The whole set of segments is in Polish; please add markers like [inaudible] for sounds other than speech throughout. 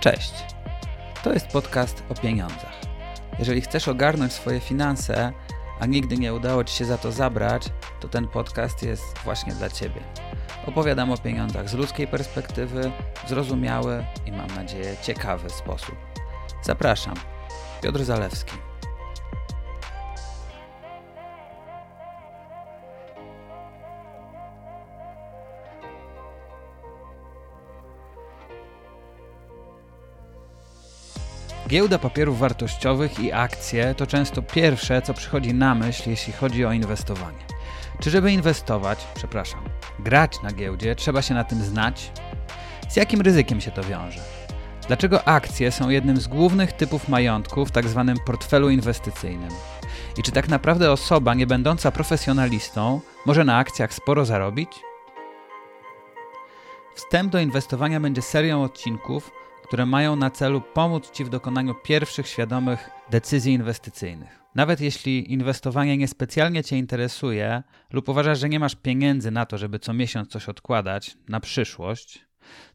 Cześć. To jest podcast o pieniądzach. Jeżeli chcesz ogarnąć swoje finanse, a nigdy nie udało Ci się za to zabrać, to ten podcast jest właśnie dla Ciebie. Opowiadam o pieniądzach z ludzkiej perspektywy, w zrozumiały i mam nadzieję ciekawy sposób. Zapraszam. Piotr Zalewski. Giełda papierów wartościowych i akcje to często pierwsze, co przychodzi na myśl, jeśli chodzi o inwestowanie. Czy żeby inwestować, przepraszam, grać na giełdzie, trzeba się na tym znać? Z jakim ryzykiem się to wiąże? Dlaczego akcje są jednym z głównych typów majątku w tzw. Tak portfelu inwestycyjnym? I czy tak naprawdę osoba nie będąca profesjonalistą może na akcjach sporo zarobić? Wstęp do inwestowania będzie serią odcinków, które mają na celu pomóc Ci w dokonaniu pierwszych świadomych decyzji inwestycyjnych. Nawet jeśli inwestowanie niespecjalnie Cię interesuje lub uważasz, że nie masz pieniędzy na to, żeby co miesiąc coś odkładać na przyszłość,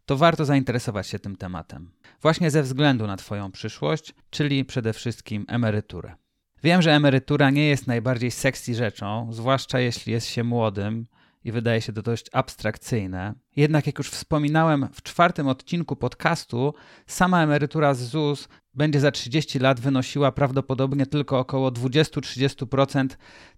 to warto zainteresować się tym tematem. Właśnie ze względu na Twoją przyszłość, czyli przede wszystkim emeryturę. Wiem, że emerytura nie jest najbardziej sexy rzeczą, zwłaszcza jeśli jest się młodym i wydaje się to dość abstrakcyjne. Jednak, jak już wspominałem w czwartym odcinku podcastu, sama emerytura z ZUS będzie za 30 lat wynosiła prawdopodobnie tylko około 20-30%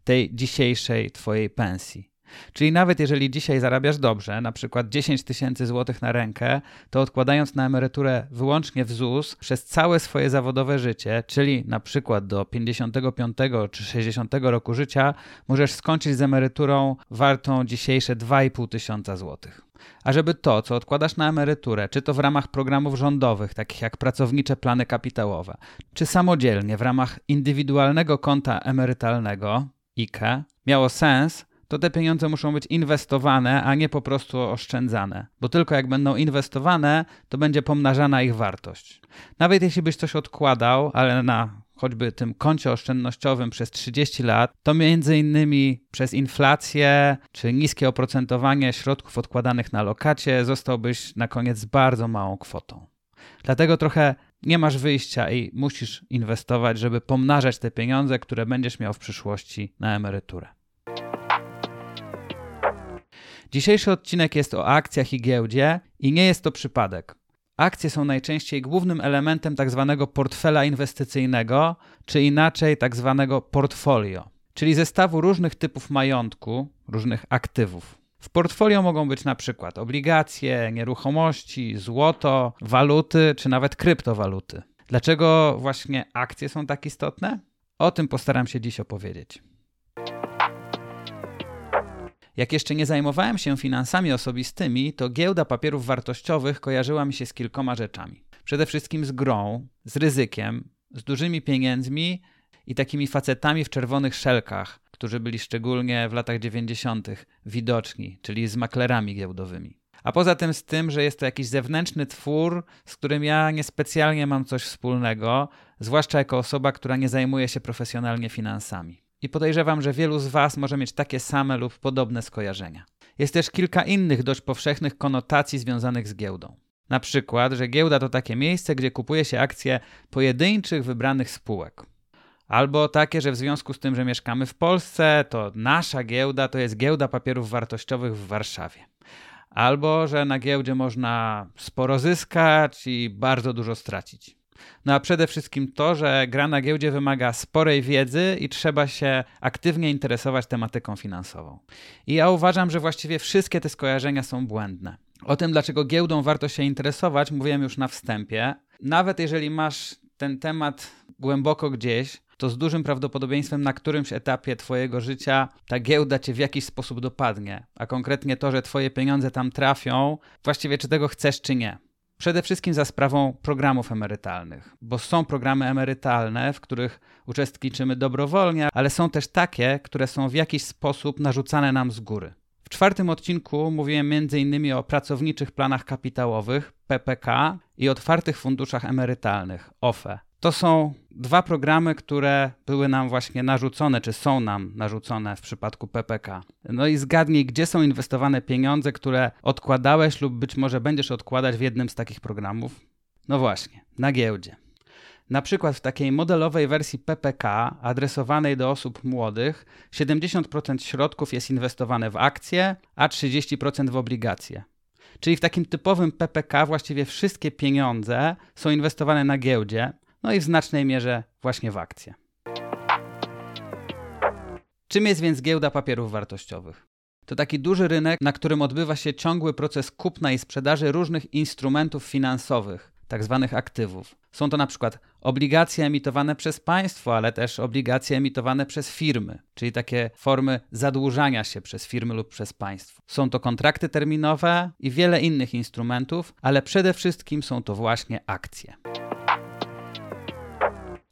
tej dzisiejszej Twojej pensji. Czyli nawet jeżeli dzisiaj zarabiasz dobrze, na przykład 10 tysięcy złotych na rękę, to odkładając na emeryturę wyłącznie w ZUS przez całe swoje zawodowe życie, czyli na przykład do 55 czy 60 roku życia, możesz skończyć z emeryturą wartą dzisiejsze 2,5 tysiąca złotych. A żeby to, co odkładasz na emeryturę, czy to w ramach programów rządowych, takich jak pracownicze plany kapitałowe, czy samodzielnie w ramach indywidualnego konta emerytalnego, IKE, miało sens, to te pieniądze muszą być inwestowane, a nie po prostu oszczędzane. Bo tylko jak będą inwestowane, to będzie pomnażana ich wartość. Nawet jeśli byś coś odkładał, ale na choćby tym koncie oszczędnościowym przez 30 lat, to między innymi przez inflację czy niskie oprocentowanie środków odkładanych na lokacie zostałbyś na koniec bardzo małą kwotą. Dlatego trochę nie masz wyjścia i musisz inwestować, żeby pomnażać te pieniądze, które będziesz miał w przyszłości na emeryturę. Dzisiejszy odcinek jest o akcjach i giełdzie i nie jest to przypadek. Akcje są najczęściej głównym elementem tzw. Tak portfela inwestycyjnego, czy inaczej tzw. Tak portfolio, czyli zestawu różnych typów majątku, różnych aktywów. W portfolio mogą być na przykład obligacje, nieruchomości, złoto, waluty czy nawet kryptowaluty. Dlaczego właśnie akcje są tak istotne? O tym postaram się dziś opowiedzieć. Jak jeszcze nie zajmowałem się finansami osobistymi, to giełda papierów wartościowych kojarzyła mi się z kilkoma rzeczami. Przede wszystkim z grą, z ryzykiem, z dużymi pieniędzmi i takimi facetami w czerwonych szelkach, którzy byli szczególnie w latach 90. widoczni, czyli z maklerami giełdowymi. A poza tym z tym, że jest to jakiś zewnętrzny twór, z którym ja niespecjalnie mam coś wspólnego, zwłaszcza jako osoba, która nie zajmuje się profesjonalnie finansami i podejrzewam, że wielu z Was może mieć takie same lub podobne skojarzenia. Jest też kilka innych dość powszechnych konotacji związanych z giełdą. Na przykład, że giełda to takie miejsce, gdzie kupuje się akcje pojedynczych, wybranych spółek. Albo takie, że w związku z tym, że mieszkamy w Polsce, to nasza giełda to jest giełda papierów wartościowych w Warszawie. Albo, że na giełdzie można sporo zyskać i bardzo dużo stracić. No a przede wszystkim to, że gra na giełdzie wymaga sporej wiedzy i trzeba się aktywnie interesować tematyką finansową. I ja uważam, że właściwie wszystkie te skojarzenia są błędne. O tym, dlaczego giełdą warto się interesować, mówiłem już na wstępie. Nawet jeżeli masz ten temat głęboko gdzieś, to z dużym prawdopodobieństwem na którymś etapie Twojego życia ta giełda Cię w jakiś sposób dopadnie, a konkretnie to, że Twoje pieniądze tam trafią, właściwie czy tego chcesz, czy nie. Przede wszystkim za sprawą programów emerytalnych, bo są programy emerytalne, w których uczestniczymy dobrowolnie, ale są też takie, które są w jakiś sposób narzucane nam z góry. W czwartym odcinku mówiłem m.in. o pracowniczych planach kapitałowych PPK i otwartych funduszach emerytalnych OFE. To są dwa programy, które były nam właśnie narzucone, czy są nam narzucone w przypadku PPK. No i zgadnij, gdzie są inwestowane pieniądze, które odkładałeś lub być może będziesz odkładać w jednym z takich programów? No właśnie, na giełdzie. Na przykład w takiej modelowej wersji PPK adresowanej do osób młodych 70% środków jest inwestowane w akcje, a 30% w obligacje. Czyli w takim typowym PPK właściwie wszystkie pieniądze są inwestowane na giełdzie, no i w znacznej mierze właśnie w akcje. Czym jest więc giełda papierów wartościowych? To taki duży rynek, na którym odbywa się ciągły proces kupna i sprzedaży różnych instrumentów finansowych, tak zwanych aktywów. Są to na przykład obligacje emitowane przez państwo, ale też obligacje emitowane przez firmy, czyli takie formy zadłużania się przez firmy lub przez państwo. Są to kontrakty terminowe i wiele innych instrumentów, ale przede wszystkim są to właśnie akcje.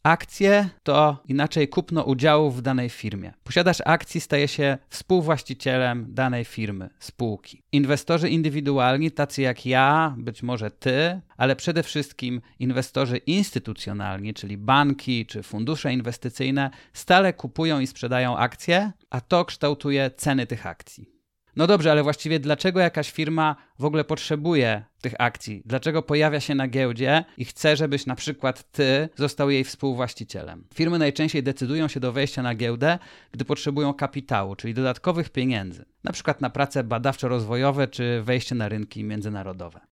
Akcje to inaczej kupno udziałów w danej firmie. Posiadasz akcji staje się współwłaścicielem danej firmy, spółki. Inwestorzy indywidualni, tacy jak ja, być może ty, ale przede wszystkim inwestorzy instytucjonalni, czyli banki czy fundusze inwestycyjne, stale kupują i sprzedają akcje, a to kształtuje ceny tych akcji. No dobrze, ale właściwie dlaczego jakaś firma w ogóle potrzebuje tych akcji? Dlaczego pojawia się na giełdzie i chce, żebyś na przykład ty został jej współwłaścicielem? Firmy najczęściej decydują się do wejścia na giełdę, gdy potrzebują kapitału, czyli dodatkowych pieniędzy, na przykład na prace badawczo-rozwojowe czy wejście na rynki międzynarodowe.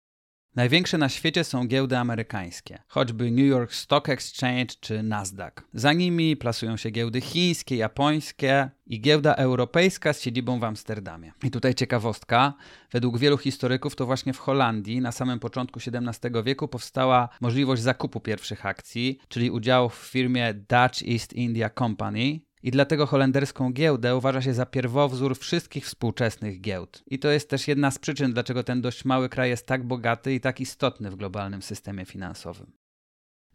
Największe na świecie są giełdy amerykańskie, choćby New York Stock Exchange czy Nasdaq. Za nimi plasują się giełdy chińskie, japońskie i giełda europejska z siedzibą w Amsterdamie. I tutaj ciekawostka, według wielu historyków to właśnie w Holandii na samym początku XVII wieku powstała możliwość zakupu pierwszych akcji, czyli udziałów w firmie Dutch East India Company, i dlatego holenderską giełdę uważa się za pierwowzór wszystkich współczesnych giełd. I to jest też jedna z przyczyn, dlaczego ten dość mały kraj jest tak bogaty i tak istotny w globalnym systemie finansowym.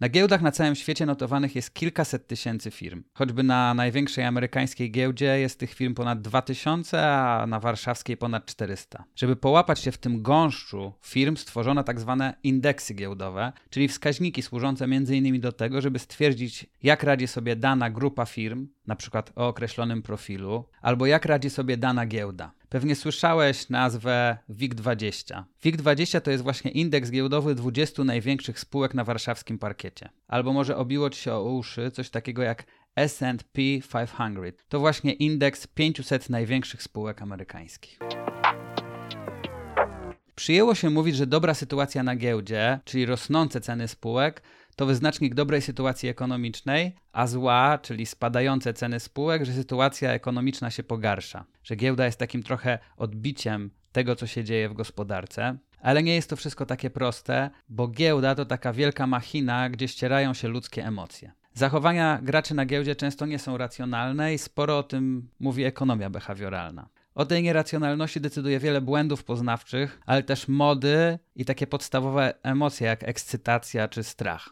Na giełdach na całym świecie notowanych jest kilkaset tysięcy firm. Choćby na największej amerykańskiej giełdzie jest tych firm ponad 2000, a na warszawskiej ponad 400. Żeby połapać się w tym gąszczu firm stworzono tak zwane indeksy giełdowe, czyli wskaźniki służące m.in. do tego, żeby stwierdzić jak radzi sobie dana grupa firm, na przykład o określonym profilu, albo jak radzi sobie dana giełda. Pewnie słyszałeś nazwę WIG20. WIG20 to jest właśnie indeks giełdowy 20 największych spółek na warszawskim parkiecie. Albo może obiło ci się o uszy coś takiego jak S&P 500. To właśnie indeks 500 największych spółek amerykańskich. Przyjęło się mówić, że dobra sytuacja na giełdzie, czyli rosnące ceny spółek, to wyznacznik dobrej sytuacji ekonomicznej, a zła, czyli spadające ceny spółek, że sytuacja ekonomiczna się pogarsza. Że giełda jest takim trochę odbiciem tego, co się dzieje w gospodarce. Ale nie jest to wszystko takie proste, bo giełda to taka wielka machina, gdzie ścierają się ludzkie emocje. Zachowania graczy na giełdzie często nie są racjonalne i sporo o tym mówi ekonomia behawioralna. O tej nieracjonalności decyduje wiele błędów poznawczych, ale też mody i takie podstawowe emocje jak ekscytacja czy strach.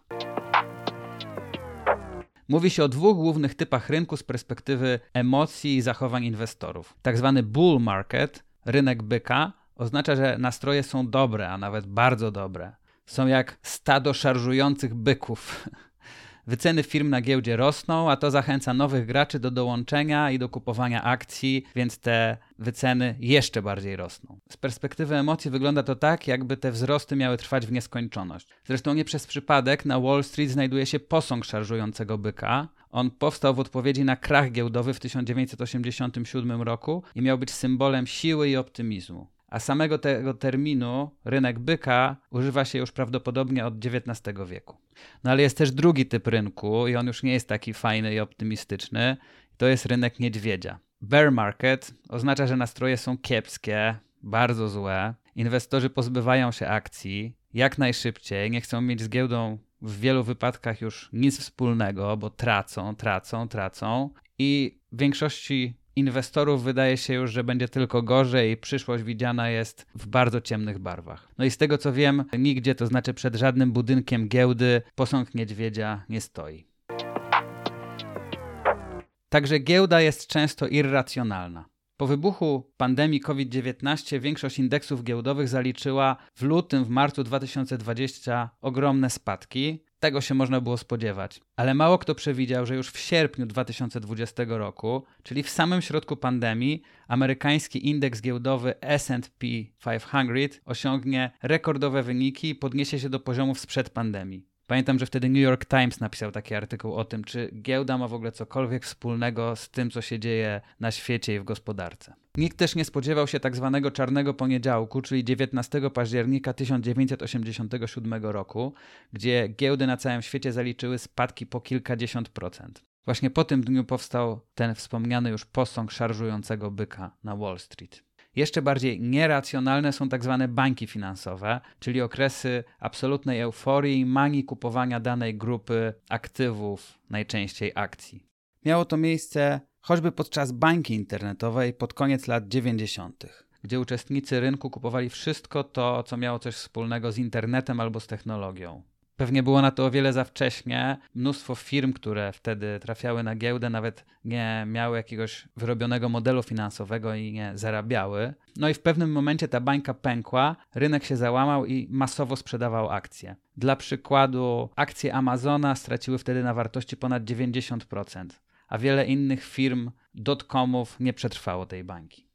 Mówi się o dwóch głównych typach rynku z perspektywy emocji i zachowań inwestorów. Tak zwany bull market, rynek byka, oznacza, że nastroje są dobre, a nawet bardzo dobre. Są jak stado szarżujących byków. [laughs] Wyceny firm na giełdzie rosną, a to zachęca nowych graczy do dołączenia i do kupowania akcji, więc te wyceny jeszcze bardziej rosną. Z perspektywy emocji wygląda to tak, jakby te wzrosty miały trwać w nieskończoność. Zresztą nie przez przypadek na Wall Street znajduje się posąg szarżującego byka. On powstał w odpowiedzi na krach giełdowy w 1987 roku i miał być symbolem siły i optymizmu a samego tego terminu rynek byka używa się już prawdopodobnie od XIX wieku. No ale jest też drugi typ rynku i on już nie jest taki fajny i optymistyczny. To jest rynek niedźwiedzia. Bear market oznacza, że nastroje są kiepskie, bardzo złe. Inwestorzy pozbywają się akcji jak najszybciej, nie chcą mieć z giełdą w wielu wypadkach już nic wspólnego, bo tracą, tracą, tracą. I w większości inwestorów wydaje się już, że będzie tylko gorzej przyszłość widziana jest w bardzo ciemnych barwach. No i z tego co wiem, nigdzie, to znaczy przed żadnym budynkiem giełdy, posąg niedźwiedzia nie stoi. Także giełda jest często irracjonalna. Po wybuchu pandemii COVID-19 większość indeksów giełdowych zaliczyła w lutym, w marcu 2020 ogromne spadki. Tego się można było spodziewać. Ale mało kto przewidział, że już w sierpniu 2020 roku, czyli w samym środku pandemii, amerykański indeks giełdowy SP 500 osiągnie rekordowe wyniki i podniesie się do poziomów sprzed pandemii. Pamiętam, że wtedy New York Times napisał taki artykuł o tym, czy giełda ma w ogóle cokolwiek wspólnego z tym, co się dzieje na świecie i w gospodarce. Nikt też nie spodziewał się tak zwanego czarnego poniedziałku, czyli 19 października 1987 roku, gdzie giełdy na całym świecie zaliczyły spadki po kilkadziesiąt procent. Właśnie po tym dniu powstał ten wspomniany już posąg szarżującego byka na Wall Street. Jeszcze bardziej nieracjonalne są tak zwane bańki finansowe, czyli okresy absolutnej euforii i manii kupowania danej grupy aktywów, najczęściej akcji. Miało to miejsce choćby podczas bańki internetowej pod koniec lat 90., gdzie uczestnicy rynku kupowali wszystko to, co miało coś wspólnego z internetem albo z technologią. Pewnie było na to o wiele za wcześnie. Mnóstwo firm, które wtedy trafiały na giełdę, nawet nie miały jakiegoś wyrobionego modelu finansowego i nie zarabiały. No i w pewnym momencie ta bańka pękła, rynek się załamał i masowo sprzedawał akcje. Dla przykładu, akcje Amazona straciły wtedy na wartości ponad 90%, a wiele innych firm dotcomów nie przetrwało tej bańki.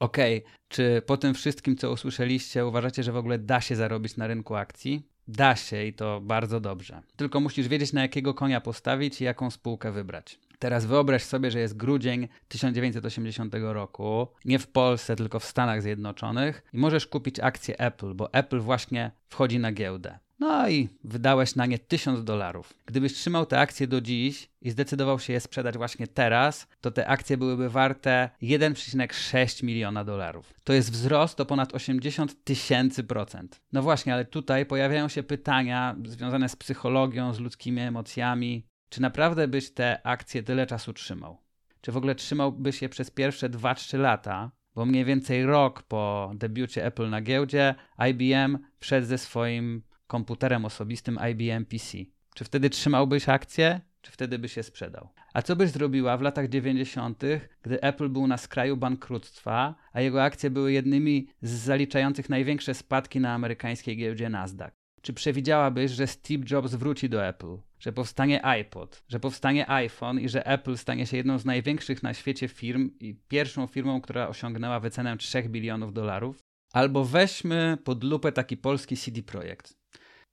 Okej, okay. czy po tym wszystkim, co usłyszeliście, uważacie, że w ogóle da się zarobić na rynku akcji? Da się i to bardzo dobrze. Tylko musisz wiedzieć, na jakiego konia postawić i jaką spółkę wybrać. Teraz wyobraź sobie, że jest grudzień 1980 roku, nie w Polsce, tylko w Stanach Zjednoczonych i możesz kupić akcję Apple, bo Apple właśnie wchodzi na giełdę. No i wydałeś na nie 1000 dolarów. Gdybyś trzymał te akcje do dziś i zdecydował się je sprzedać właśnie teraz, to te akcje byłyby warte 1,6 miliona dolarów. To jest wzrost o ponad 80 tysięcy procent. No właśnie, ale tutaj pojawiają się pytania związane z psychologią, z ludzkimi emocjami. Czy naprawdę byś te akcje tyle czasu trzymał? Czy w ogóle trzymałbyś je przez pierwsze 2-3 lata, bo mniej więcej rok po debiucie Apple na giełdzie IBM wszedł ze swoim komputerem osobistym IBM PC. Czy wtedy trzymałbyś akcję, czy wtedy byś się sprzedał? A co byś zrobiła w latach 90., gdy Apple był na skraju bankructwa, a jego akcje były jednymi z zaliczających największe spadki na amerykańskiej giełdzie Nasdaq? Czy przewidziałabyś, że Steve Jobs wróci do Apple, że powstanie iPod, że powstanie iPhone i że Apple stanie się jedną z największych na świecie firm i pierwszą firmą, która osiągnęła wycenę 3 bilionów dolarów? Albo weźmy pod lupę taki polski CD Projekt.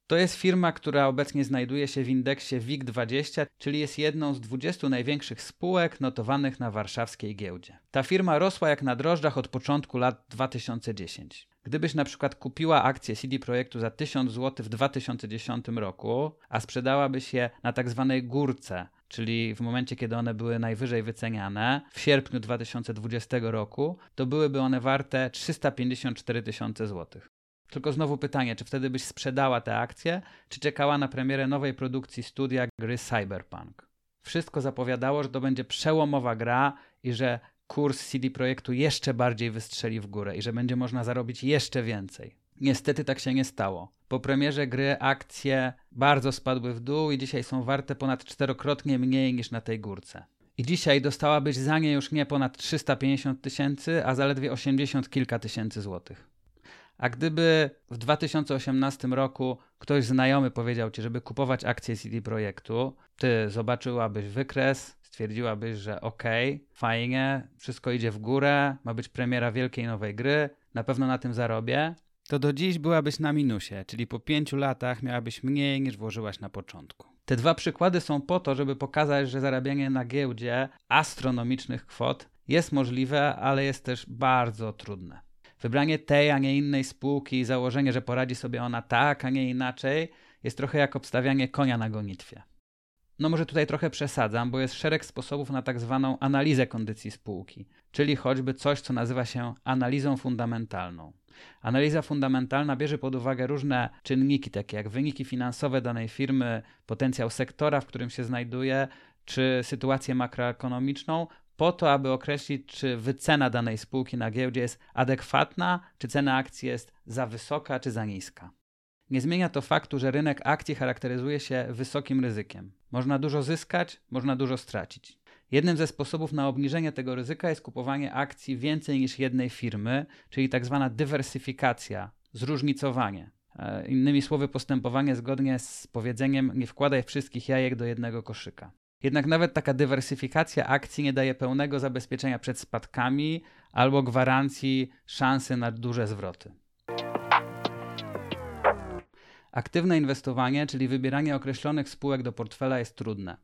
To jest firma, która obecnie znajduje się w indeksie WIG20, czyli jest jedną z 20 największych spółek notowanych na warszawskiej giełdzie. Ta firma rosła jak na drożdżach od początku lat 2010. Gdybyś na przykład kupiła akcję CD Projektu za 1000 zł w 2010 roku, a sprzedałabyś je na tak zwanej górce, czyli w momencie, kiedy one były najwyżej wyceniane, w sierpniu 2020 roku, to byłyby one warte 354 tysiące złotych. Tylko znowu pytanie, czy wtedy byś sprzedała te akcje, czy czekała na premierę nowej produkcji studia gry Cyberpunk? Wszystko zapowiadało, że to będzie przełomowa gra i że kurs CD Projektu jeszcze bardziej wystrzeli w górę i że będzie można zarobić jeszcze więcej. Niestety tak się nie stało. Po premierze gry akcje bardzo spadły w dół i dzisiaj są warte ponad czterokrotnie mniej niż na tej górce. I dzisiaj dostałabyś za nie już nie ponad 350 tysięcy, a zaledwie 80 kilka tysięcy złotych. A gdyby w 2018 roku ktoś znajomy powiedział ci, żeby kupować akcje CD Projektu, ty zobaczyłabyś wykres, stwierdziłabyś, że okej, okay, fajnie, wszystko idzie w górę, ma być premiera wielkiej nowej gry, na pewno na tym zarobię, to do dziś byłabyś na minusie, czyli po pięciu latach miałabyś mniej niż włożyłaś na początku. Te dwa przykłady są po to, żeby pokazać, że zarabianie na giełdzie astronomicznych kwot jest możliwe, ale jest też bardzo trudne. Wybranie tej, a nie innej spółki i założenie, że poradzi sobie ona tak, a nie inaczej, jest trochę jak obstawianie konia na gonitwie. No może tutaj trochę przesadzam, bo jest szereg sposobów na tak zwaną analizę kondycji spółki, czyli choćby coś, co nazywa się analizą fundamentalną. Analiza fundamentalna bierze pod uwagę różne czynniki, takie jak wyniki finansowe danej firmy, potencjał sektora, w którym się znajduje, czy sytuację makroekonomiczną, po to, aby określić, czy wycena danej spółki na giełdzie jest adekwatna, czy cena akcji jest za wysoka, czy za niska. Nie zmienia to faktu, że rynek akcji charakteryzuje się wysokim ryzykiem. Można dużo zyskać, można dużo stracić. Jednym ze sposobów na obniżenie tego ryzyka jest kupowanie akcji więcej niż jednej firmy, czyli tak zwana dywersyfikacja, zróżnicowanie. E, innymi słowy, postępowanie zgodnie z powiedzeniem nie wkładaj wszystkich jajek do jednego koszyka. Jednak nawet taka dywersyfikacja akcji nie daje pełnego zabezpieczenia przed spadkami albo gwarancji szansy na duże zwroty. Aktywne inwestowanie, czyli wybieranie określonych spółek do portfela, jest trudne.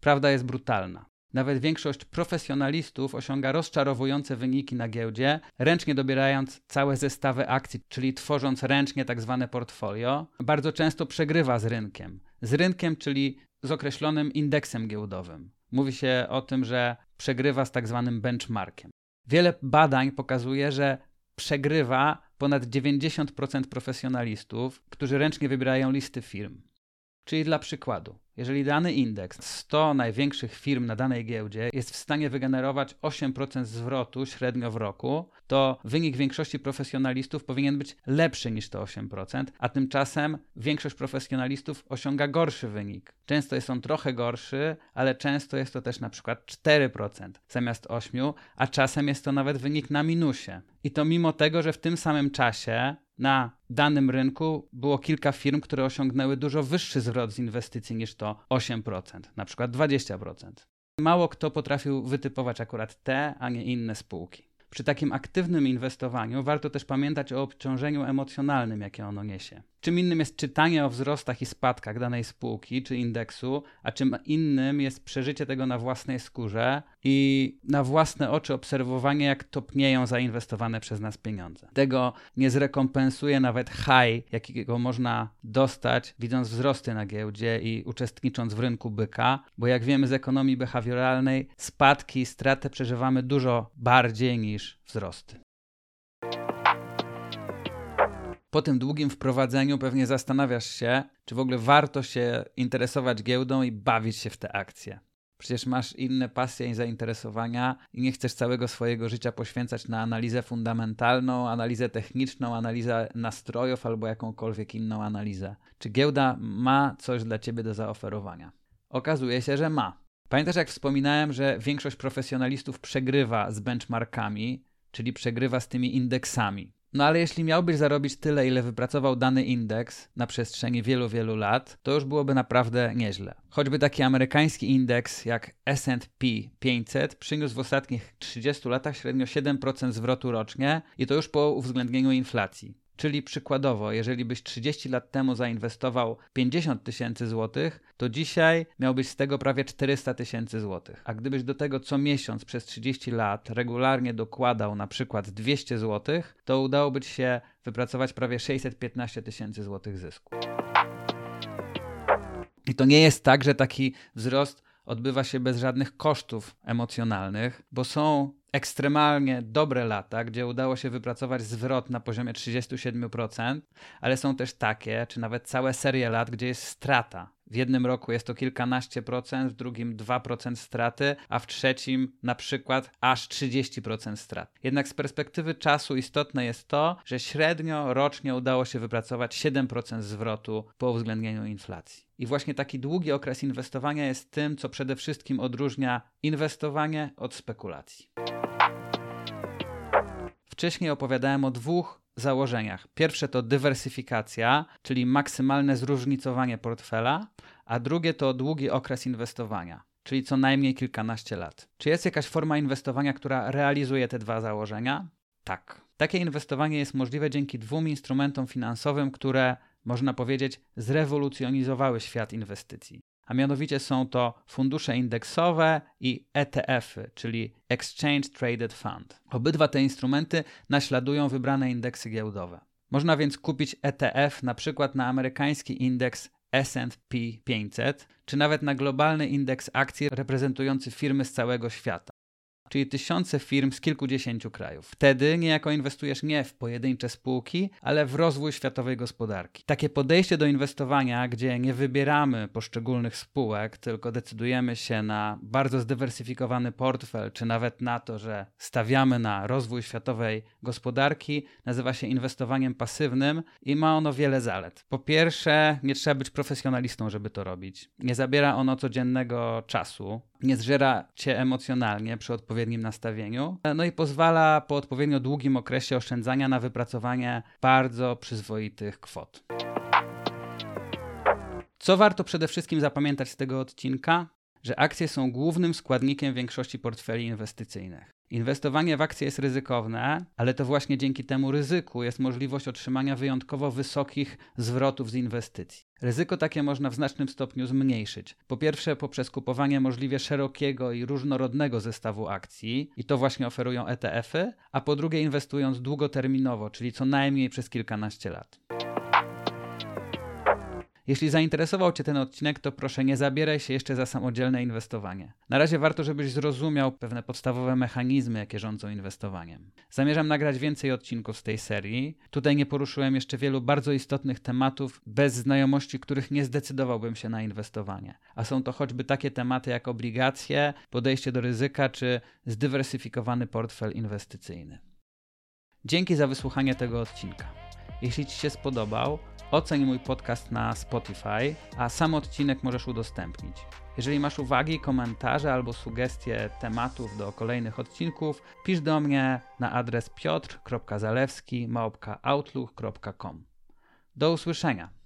Prawda jest brutalna. Nawet większość profesjonalistów osiąga rozczarowujące wyniki na giełdzie, ręcznie dobierając całe zestawy akcji, czyli tworząc ręcznie tak zwane portfolio. Bardzo często przegrywa z rynkiem. Z rynkiem, czyli z określonym indeksem giełdowym. Mówi się o tym, że przegrywa z tak zwanym benchmarkiem. Wiele badań pokazuje, że przegrywa ponad 90% profesjonalistów, którzy ręcznie wybierają listy firm. Czyli dla przykładu, jeżeli dany indeks 100 największych firm na danej giełdzie jest w stanie wygenerować 8% zwrotu średnio w roku, to wynik większości profesjonalistów powinien być lepszy niż to 8%, a tymczasem większość profesjonalistów osiąga gorszy wynik. Często jest on trochę gorszy, ale często jest to też na przykład 4% zamiast 8%, a czasem jest to nawet wynik na minusie. I to mimo tego, że w tym samym czasie na danym rynku było kilka firm, które osiągnęły dużo wyższy zwrot z inwestycji niż to 8%, na przykład 20%. Mało kto potrafił wytypować akurat te, a nie inne spółki. Przy takim aktywnym inwestowaniu warto też pamiętać o obciążeniu emocjonalnym, jakie ono niesie. Czym innym jest czytanie o wzrostach i spadkach danej spółki czy indeksu, a czym innym jest przeżycie tego na własnej skórze i na własne oczy obserwowanie, jak topnieją zainwestowane przez nas pieniądze. Tego nie zrekompensuje nawet high, jakiego można dostać, widząc wzrosty na giełdzie i uczestnicząc w rynku byka, bo jak wiemy z ekonomii behawioralnej, spadki i straty przeżywamy dużo bardziej niż wzrosty. Po tym długim wprowadzeniu pewnie zastanawiasz się, czy w ogóle warto się interesować giełdą i bawić się w te akcje. Przecież masz inne pasje i zainteresowania i nie chcesz całego swojego życia poświęcać na analizę fundamentalną, analizę techniczną, analizę nastrojów albo jakąkolwiek inną analizę. Czy giełda ma coś dla ciebie do zaoferowania? Okazuje się, że ma. Pamiętasz, jak wspominałem, że większość profesjonalistów przegrywa z benchmarkami, czyli przegrywa z tymi indeksami. No ale jeśli miałbyś zarobić tyle, ile wypracował dany indeks na przestrzeni wielu, wielu lat, to już byłoby naprawdę nieźle. Choćby taki amerykański indeks jak SP 500 przyniósł w ostatnich 30 latach średnio 7% zwrotu rocznie i to już po uwzględnieniu inflacji. Czyli przykładowo, jeżeli byś 30 lat temu zainwestował 50 tysięcy złotych, to dzisiaj miałbyś z tego prawie 400 tysięcy złotych. A gdybyś do tego co miesiąc przez 30 lat regularnie dokładał na przykład 200 złotych, to udałoby ci się wypracować prawie 615 tysięcy złotych zysku. I to nie jest tak, że taki wzrost odbywa się bez żadnych kosztów emocjonalnych, bo są ekstremalnie dobre lata, gdzie udało się wypracować zwrot na poziomie 37%, ale są też takie, czy nawet całe serie lat, gdzie jest strata. W jednym roku jest to kilkanaście procent, w drugim 2% straty, a w trzecim na przykład aż 30% strat. Jednak z perspektywy czasu istotne jest to, że średnio rocznie udało się wypracować 7% zwrotu po uwzględnieniu inflacji. I właśnie taki długi okres inwestowania jest tym, co przede wszystkim odróżnia inwestowanie od spekulacji. Wcześniej opowiadałem o dwóch założeniach. Pierwsze to dywersyfikacja, czyli maksymalne zróżnicowanie portfela, a drugie to długi okres inwestowania, czyli co najmniej kilkanaście lat. Czy jest jakaś forma inwestowania, która realizuje te dwa założenia? Tak. Takie inwestowanie jest możliwe dzięki dwóm instrumentom finansowym, które można powiedzieć zrewolucjonizowały świat inwestycji a mianowicie są to fundusze indeksowe i ETF-y, czyli Exchange Traded Fund. Obydwa te instrumenty naśladują wybrane indeksy giełdowe. Można więc kupić ETF na przykład na amerykański indeks S&P 500, czy nawet na globalny indeks akcji reprezentujący firmy z całego świata czyli tysiące firm z kilkudziesięciu krajów. Wtedy niejako inwestujesz nie w pojedyncze spółki, ale w rozwój światowej gospodarki. Takie podejście do inwestowania, gdzie nie wybieramy poszczególnych spółek, tylko decydujemy się na bardzo zdywersyfikowany portfel, czy nawet na to, że stawiamy na rozwój światowej gospodarki, nazywa się inwestowaniem pasywnym i ma ono wiele zalet. Po pierwsze, nie trzeba być profesjonalistą, żeby to robić. Nie zabiera ono codziennego czasu, nie zżera cię emocjonalnie przy odpowiednim nastawieniu, no i pozwala po odpowiednio długim okresie oszczędzania na wypracowanie bardzo przyzwoitych kwot. Co warto przede wszystkim zapamiętać z tego odcinka? Że akcje są głównym składnikiem większości portfeli inwestycyjnych. Inwestowanie w akcje jest ryzykowne, ale to właśnie dzięki temu ryzyku jest możliwość otrzymania wyjątkowo wysokich zwrotów z inwestycji. Ryzyko takie można w znacznym stopniu zmniejszyć. Po pierwsze, poprzez kupowanie możliwie szerokiego i różnorodnego zestawu akcji, i to właśnie oferują ETF-y, a po drugie, inwestując długoterminowo, czyli co najmniej przez kilkanaście lat. Jeśli zainteresował Cię ten odcinek, to proszę nie zabieraj się jeszcze za samodzielne inwestowanie. Na razie warto, żebyś zrozumiał pewne podstawowe mechanizmy, jakie rządzą inwestowaniem. Zamierzam nagrać więcej odcinków z tej serii. Tutaj nie poruszyłem jeszcze wielu bardzo istotnych tematów, bez znajomości których nie zdecydowałbym się na inwestowanie. A są to choćby takie tematy jak obligacje, podejście do ryzyka czy zdywersyfikowany portfel inwestycyjny. Dzięki za wysłuchanie tego odcinka. Jeśli Ci się spodobał, oceń mój podcast na Spotify, a sam odcinek możesz udostępnić. Jeżeli masz uwagi, komentarze albo sugestie tematów do kolejnych odcinków, pisz do mnie na adres piotr.zalewski.outlook.com. Do usłyszenia.